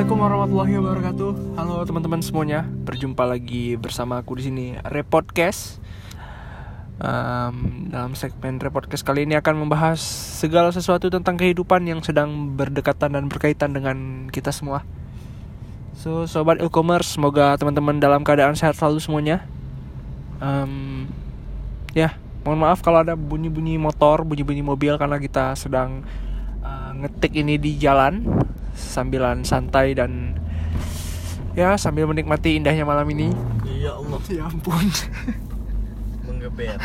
Assalamualaikum warahmatullahi wabarakatuh. Halo teman-teman semuanya, berjumpa lagi bersama aku di sini Repodcast. Um, dalam segmen Repodcast kali ini akan membahas segala sesuatu tentang kehidupan yang sedang berdekatan dan berkaitan dengan kita semua. So, sobat e-commerce, semoga teman-teman dalam keadaan sehat selalu semuanya. Um, ya, mohon maaf kalau ada bunyi-bunyi motor, bunyi-bunyi mobil karena kita sedang uh, ngetik ini di jalan sambilan santai dan ya sambil menikmati indahnya malam ini. Ya Allah, Ya ampun. menggeber.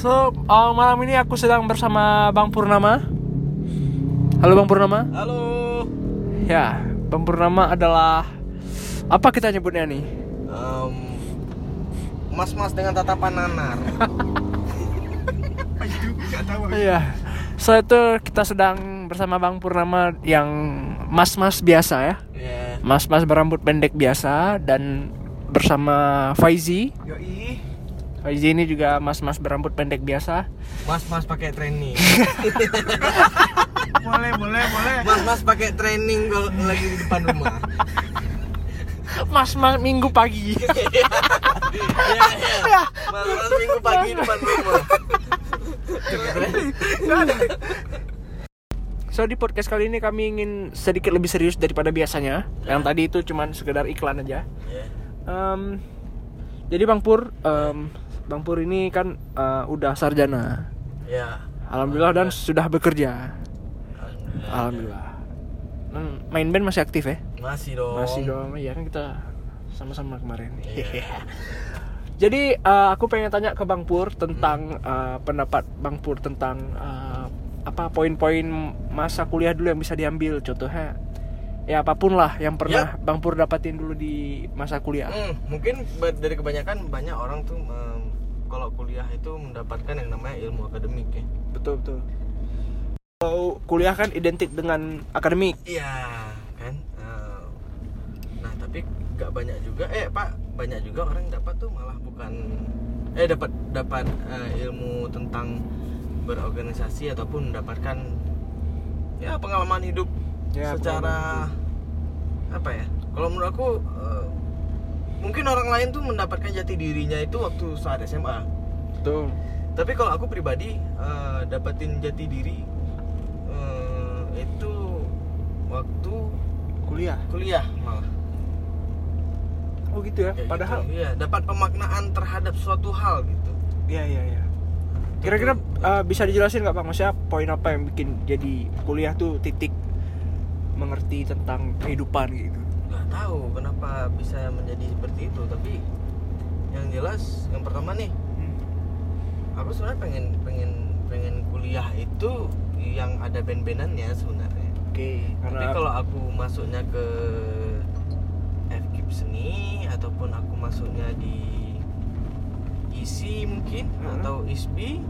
So uh, malam ini aku sedang bersama Bang Purnama. Halo Bang Purnama. Halo. Ya, Bang Purnama adalah apa kita nyebutnya nih? Em, mas-mas dengan tatapan nanar. Iya. So itu kita sedang bersama Bang Purnama yang mas-mas biasa ya. Ya. Mas-mas berambut pendek biasa dan bersama Faizi. Yoi. Faizi ini juga mas-mas berambut pendek biasa. Mas-mas pakai training. Boleh, boleh, boleh. Mas-mas pakai training kalau lagi di depan rumah. Mas-mas minggu pagi. Iya, iya. Mas-mas minggu pagi di depan rumah. So di podcast kali ini kami ingin sedikit lebih serius daripada biasanya. Yang tadi itu cuman sekedar iklan aja. Ya. Em, jadi Bang Pur, em, Bang Pur ini kan eh, udah sarjana. Ya. Alhamdulillah dan sudah bekerja. Alhamdulillah. Hmm, main band masih aktif ya? Masih dong. Masih dong. Iya kan kita sama-sama kemarin. Jadi eh, aku pengen tanya ke Bang Pur tentang eh, pendapat Bang Pur tentang eh, apa poin-poin masa kuliah dulu yang bisa diambil contohnya ya apa pun lah yang pernah Bang Pur dapatin dulu di masa kuliah. Hmm, mungkin dari kebanyakan banyak orang tuh em, kalau kuliah itu mendapatkan yang namanya ilmu akademik ya. Betul betul. Kalau kuliah kan identik dengan akademik. Iya kan. Eh, nah tapi gak banyak juga. Eh pak banyak juga orang yang dapat tuh malah bukan eh dapat dapat eh, ilmu tentang berorganisasi ataupun mendapatkan ya pengalaman hidup Ya, secara apa ya? Kalau menurut aku eh, mungkin orang lain tuh mendapatkan jati dirinya itu waktu saat SMA. Betul. Tapi kalau aku pribadi eh, dapetin jati diri eh, itu waktu Kuliah. kuliah malah. Oh gitu ya. Kayak Padahal gitu. iya dapat pemaknaan terhadap suatu hal gitu. Iya iya iya. Kira-kira uh, bisa dijelasin nggak Bang Maksudnya poin apa yang bikin jadi kuliah tuh titik mengerti tentang kehidupan gitu. Nggak tahu kenapa bisa menjadi seperti itu, tapi yang jelas yang pertama nih, aku sebenarnya pengen pengen pengen kuliah itu yang ada band-bandannya sebenarnya. Oke, Tapi karena kalau aku masuknya ke FKIP seni ataupun aku masuknya di ISI mungkin Hmm. atau ISBI.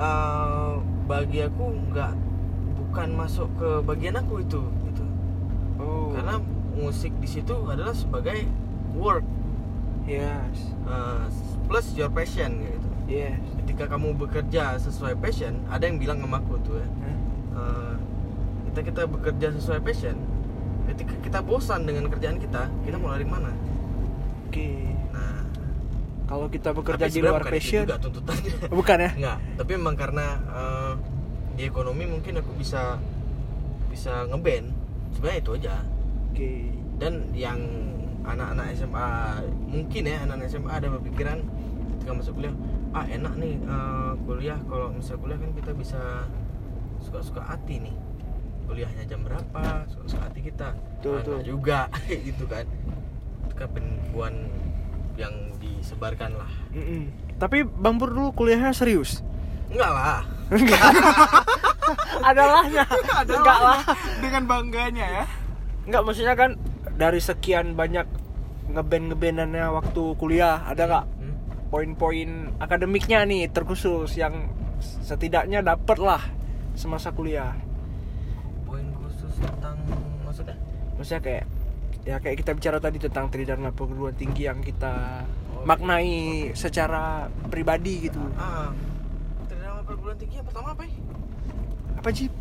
Eh, bagi aku nggak bukan masuk ke bagian aku itu gitu. Oh, karena musik di situ adalah sebagai work. Yes, eh, plus your passion gitu. Yes. ketika kamu bekerja sesuai passion ada yang bilang sama aku tuh ya. Hah? Eh, kita kita bekerja sesuai passion ketika kita bosan dengan kerjaan kita kita mau lari mana? Oke, nah kalau kita bekerja tapi di luar bukan itu passion, juga tuntutannya. Bukan ya? enggak tapi memang karena eh, di ekonomi mungkin aku bisa bisa ngeband sebenarnya itu aja. Oke, dan yang anak-anak SMA mungkin ya anak-anak SMA ada berpikiran ketika masuk kuliah ah enak nih eh, kuliah. Kalau misal kuliah kan kita bisa suka-suka hati nih. Kuliahnya jam berapa? Suka-suka hati kita. Betul, Ah, enggak juga gitu kan. Itu kan penipuan yang disebarkan lah Mm-mm. Tapi Bang Pur dulu kuliahnya serius? enggak lah Adalahnya, enggak lah. dengan bangganya ya Enggak maksudnya kan dari sekian banyak ngeband ngebandannya waktu kuliah ada nggak Hmm? poin-poin akademiknya nih terkhusus yang setidaknya dapet lah semasa kuliah poin khusus tentang maksudnya maksudnya kayak ya kayak kita bicara tadi tentang tridharma perguruan tinggi yang kita Oh, maknai secara pribadi gitu. Ah terdama perguruan tinggi yang pertama apa ya apa sih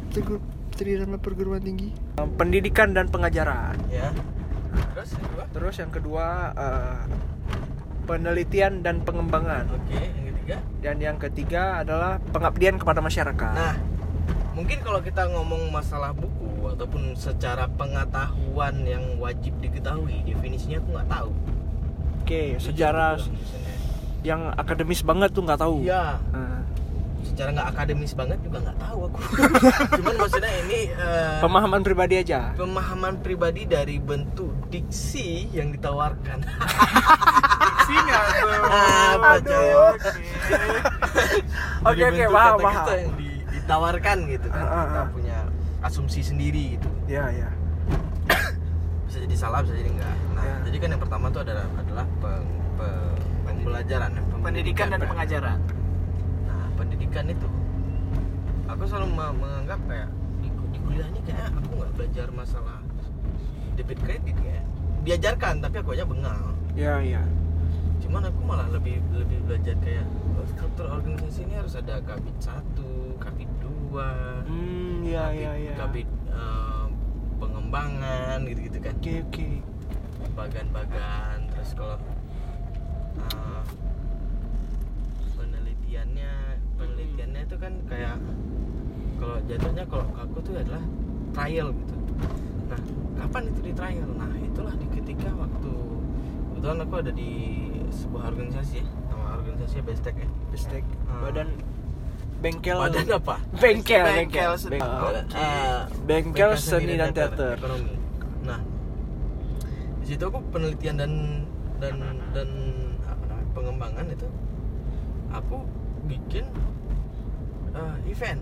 tridharma perguruan tinggi? Um, pendidikan dan pengajaran. Ya. Terus yang kedua? Terus yang kedua eh, penelitian dan pengembangan. Oke yang ketiga? Dan yang ketiga adalah pengabdian kepada masyarakat. Nah mungkin kalau kita ngomong masalah buku ataupun secara pengetahuan yang wajib diketahui definisinya aku nggak tahu oke sejarah Jujur aku bilang, yang akademis banget tuh nggak tahu iya Nah, secara nggak akademis banget juga nggak tahu aku cuman maksudnya ini eh, pemahaman pribadi aja pemahaman pribadi dari bentuk diksi yang ditawarkan Diksinya tuh. Apa, coy? oke. Oke paham paham. ditawarkan gitu kan Ah, ah, kita ah. punya asumsi sendiri gitu Ya ya. bisa jadi salah bisa jadi enggak nah Ya. jadi kan yang pertama itu adalah adalah peng- pe- pembelajaran ya, Pendidikan dan pengajaran. nah pendidikan itu aku selalu me- menganggap kayak di, di kuliah ini kayak aku nggak belajar masalah debit kredit kayak diajarkan tapi aku aja bengal Ya ya. cuman aku malah lebih lebih belajar kayak oh, struktur organisasi ini harus ada kabit satu kabit dua Hmm ya kabit, ya ya. kabit eh, pengembangan gitu gitu kan Oke oke. bagan-bagan terus kalau eh, penelitiannya penelitiannya itu kan kayak kalau jatuhnya kalau aku tuh adalah trial gitu nah kapan itu di trial nah itulah di ketika waktu kebetulan aku ada di sebuah organisasi ya nama organisasinya Bestek ya Bestek. Hmm. Badan bengkel. badan apa Bengkel, bengkel bengkel. seni Beng- Oh, oke. eh, Bengkel seni dan teater. ekonomi nah di situ aku penelitian dan dan dan apa namanya pengembangan itu aku bikin eh, event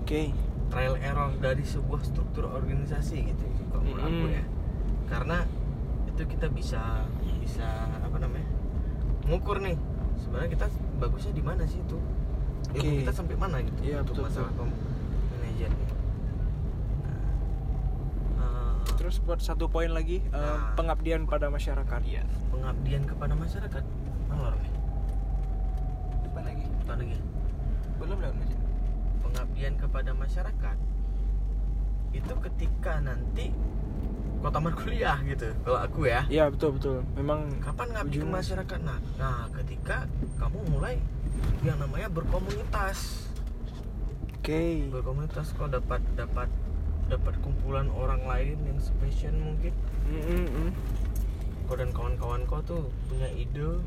Oke. trial error dari sebuah struktur organisasi gitu kalau menurut aku Mm. ya karena itu kita bisa bisa apa namanya mengukur nih sebenarnya kita bagusnya di mana sih itu Oke. kita sampai mana gitu Iya, untuk betul, masalah betul. manajer nih. Nah, eh, Terus buat satu poin lagi eh, Nah. pengabdian pada masyarakat. Iya. pengabdian kepada masyarakat mana orangnya Depan lagi. Depan lagi Belum lewat masjid. pengabdian kepada masyarakat itu ketika nanti kau tamat kuliah gitu kalau aku ya Iya betul betul. Memang kapan ngabdi ke masyarakat nah, nah ketika kamu mulai yang namanya berkomunitas Oke. berkomunitas kau dapat dapat dapat kumpulan orang lain yang spesial mungkin Mm, mm, kau dan kawan-kawan kau tuh punya ide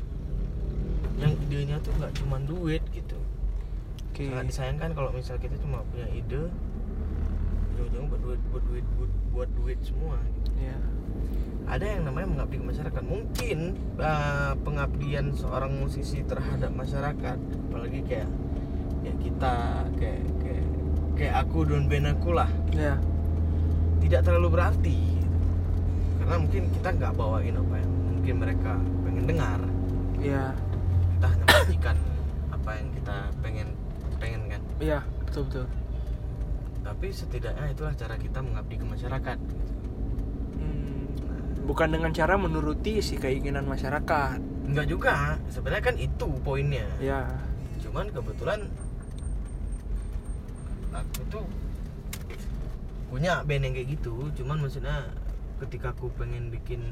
yang idenya tuh nggak cuma duit gitu Oke. sangat disayangkan kalau misal kita cuma punya ide ujung-ujungnya buat duit buat duit buat, duit semua. Iya. ada yang namanya mengabdi ke masyarakat mungkin uh, pengabdian seorang musisi terhadap masyarakat apalagi kayak kayak kita kayak kayak kayak aku dan band aku lah Iya. tidak terlalu berarti karena mungkin kita nggak bawain apa yang mungkin mereka pengen dengar Iya. kita hanya menyajikan apa yang kita pengen pengen kan Iya, betul betul. Tapi setidaknya itulah cara kita mengabdi ke masyarakat gitu. Hmm, bukan dengan cara menuruti si keinginan masyarakat. Enggak juga sebenarnya kan itu poinnya Ya. cuman kebetulan aku tuh punya band yang kayak gitu cuman maksudnya ketika aku pengen bikin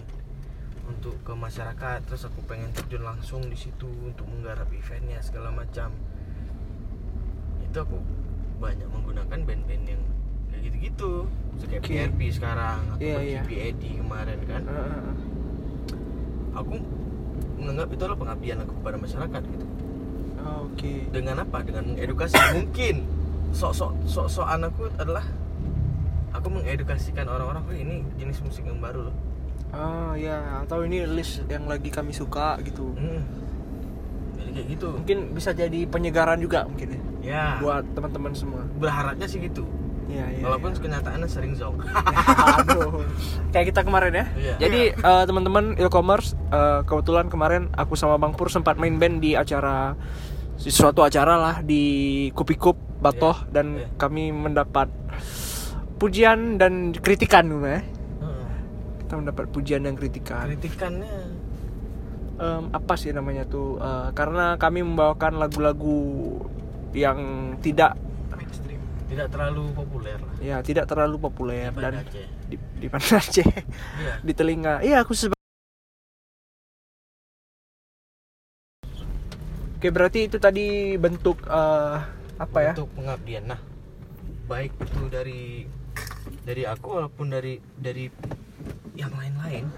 untuk ke masyarakat terus aku pengen terjun langsung di situ untuk menggarap eventnya segala macam itu aku banyak menggunakan band-band yang kayak gitu-gitu kayak Oke. PRP sekarang atau Iya, iya. GPAD kemarin kan Heeh. aku menganggap itu adalah pengabdian aku kepada masyarakat gitu Oh, Oke. dengan apa dengan mengedukasi mungkin sok-sok sok-sokan aku adalah aku mengedukasikan orang-orang oh ini jenis musik yang baru loh Oh ya, atau ini list yang lagi kami suka gitu. Hmm. Kayak gitu Mungkin bisa jadi penyegaran juga mungkin ya ya buat teman-teman semua. berharapnya sih gitu Iya, iya. walaupun kenyataannya sering Aduh. Kayak kita kemarin ya. Iya. Jadi eh, teman-teman e-commerce eh, kebetulan kemarin aku sama Bang Pur sempat main band di acara suatu acara lah di Kupikup Batoh Iya, dan iya. kami mendapat pujian dan kritikan ya. Heeh. Kita mendapat pujian dan kritikan. kritikannya Em, apa sih namanya tuh? Eh, karena kami membawakan lagu-lagu yang tidak tidak terlalu populer lah. Ya tidak terlalu populer Di dan Aceh. di, di Banda Aceh. Iya. Di telinga. Iya aku seba- Oke berarti itu tadi bentuk eh, apa ya? Untuk pengabdian. Nah baik itu dari dari aku walaupun dari dari yang lain-lain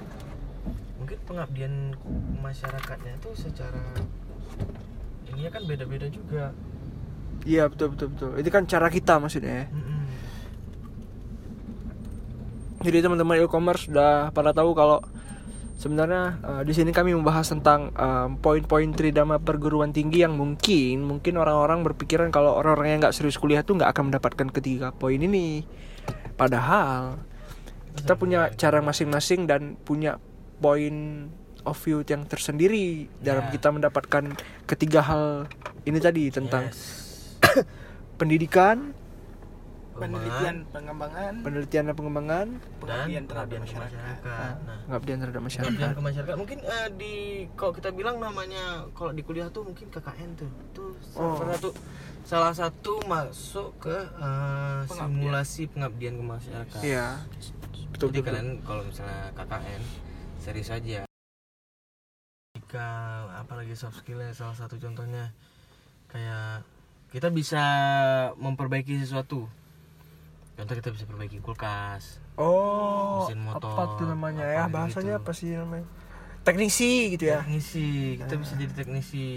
mungkin pengabdian masyarakatnya itu secara ini kan beda-beda juga iya betul betul betul itu kan cara kita maksudnya ya. Mm-mm. Jadi teman-teman e-commerce sudah pada tahu kalau sebenarnya eh, di sini kami membahas tentang em, poin-poin tridama perguruan tinggi yang mungkin mungkin orang-orang berpikiran kalau orang-orang yang nggak serius kuliah tuh nggak akan mendapatkan ketiga poin ini. Padahal kita punya cara masing-masing dan punya point of view yang tersendiri dalam Ya. kita mendapatkan ketiga hal ini tadi tentang Yes. pendidikan, Pengembangan pengembangan penelitian dan pengembangan, pengabdian terhadap pengabdian ke masyarakat. masyarakat. Nah, pengabdian terhadap masyarakat. pengabdian ke masyarakat mungkin eh, di kalau kita bilang namanya kalau di kuliah tuh mungkin KKN tuh tuh Oh. salah satu salah satu masuk ke eh, Pengabdian. simulasi pengabdian ke masyarakat. Iya. Betul Jadi betul. kalian kalau misalnya KKN serius aja. Jika apalagi soft skillnya salah satu contohnya kayak kita bisa memperbaiki sesuatu. Contoh kita bisa perbaiki kulkas. Oh, Mesin motor, apa tuh namanya apa ya? gitu. Bahasanya apa sih namanya? Teknisi gitu ya. Teknisi, kita bisa jadi teknisi.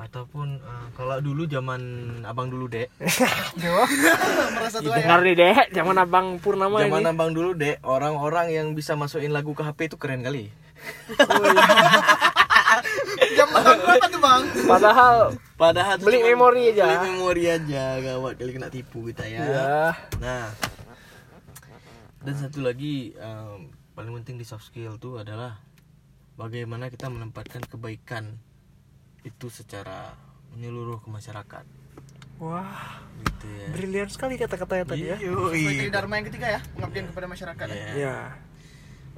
Ataupun eh, kalau dulu zaman abang dulu dek, merasa tua ya Dengar nih deh, zaman Abang Purnama zaman ini. abang dulu dek, orang-orang yang bisa masukin lagu ke HP itu keren kali. jam malam berapa tuh bang Padahal Padahal Beli memori aja. Beli memori aja, gawat kali kena tipu kita ya. ya. Nah, dan satu lagi em, paling penting di soft skill tuh adalah bagaimana kita menempatkan kebaikan itu secara menyeluruh ke masyarakat. Wah, Gitu ya. brilian sekali kata-katanya tadi ya. sesuai tridharma yang ketiga ya pengabdian kepada masyarakat ya. Iya. Ya,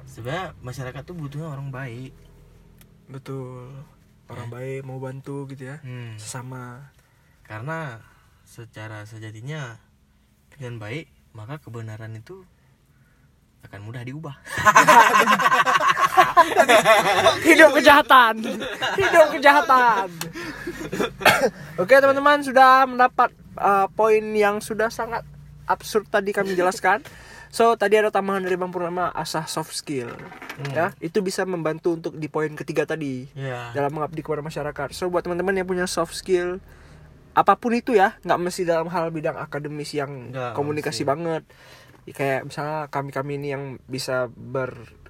Sebenarnya masyarakat tuh butuhnya orang baik. betul. Orang baik mau bantu gitu ya. Hmm. Sesama. Karena secara sejatinya dengan baik maka kebenaran itu akan mudah diubah. Hidup kejahatan. Hidup kejahatan. Oke, teman-teman sudah mendapat uh, poin yang sudah sangat absurd tadi kami jelaskan. So, tadi ada tambahan dari Bang Purnama asah soft skill. Ya, itu bisa membantu untuk di poin ketiga tadi. Ya. dalam mengabdi kepada masyarakat. So buat teman-teman yang punya soft skill apa pun itu ya, nggak mesti dalam hal bidang akademis yang Nggak komunikasi mesti. banget. Kayak misalnya kami-kami ini yang bisa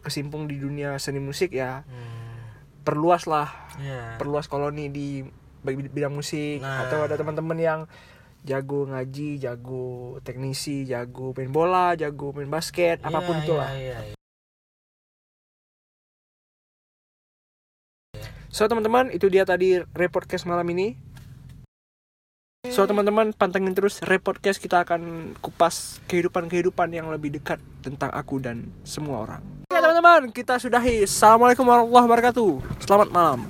berkesimpung di dunia seni musik ya, Hmm. perluas lah, Ya. perluas koloni di bid- bidang musik Nah. atau ada teman-teman yang jago ngaji, jago teknisi, jago main bola, jago main basket, apa pun Iya, itulah. iya, iya. So teman-teman itu dia tadi repodcast malam ini. So teman-teman pantengin terus repodcast kita akan kupas kehidupan-kehidupan yang lebih dekat tentang aku dan semua orang. Teman-teman kita sudahi. Assalamualaikum warahmatullahi wabarakatuh. Selamat malam.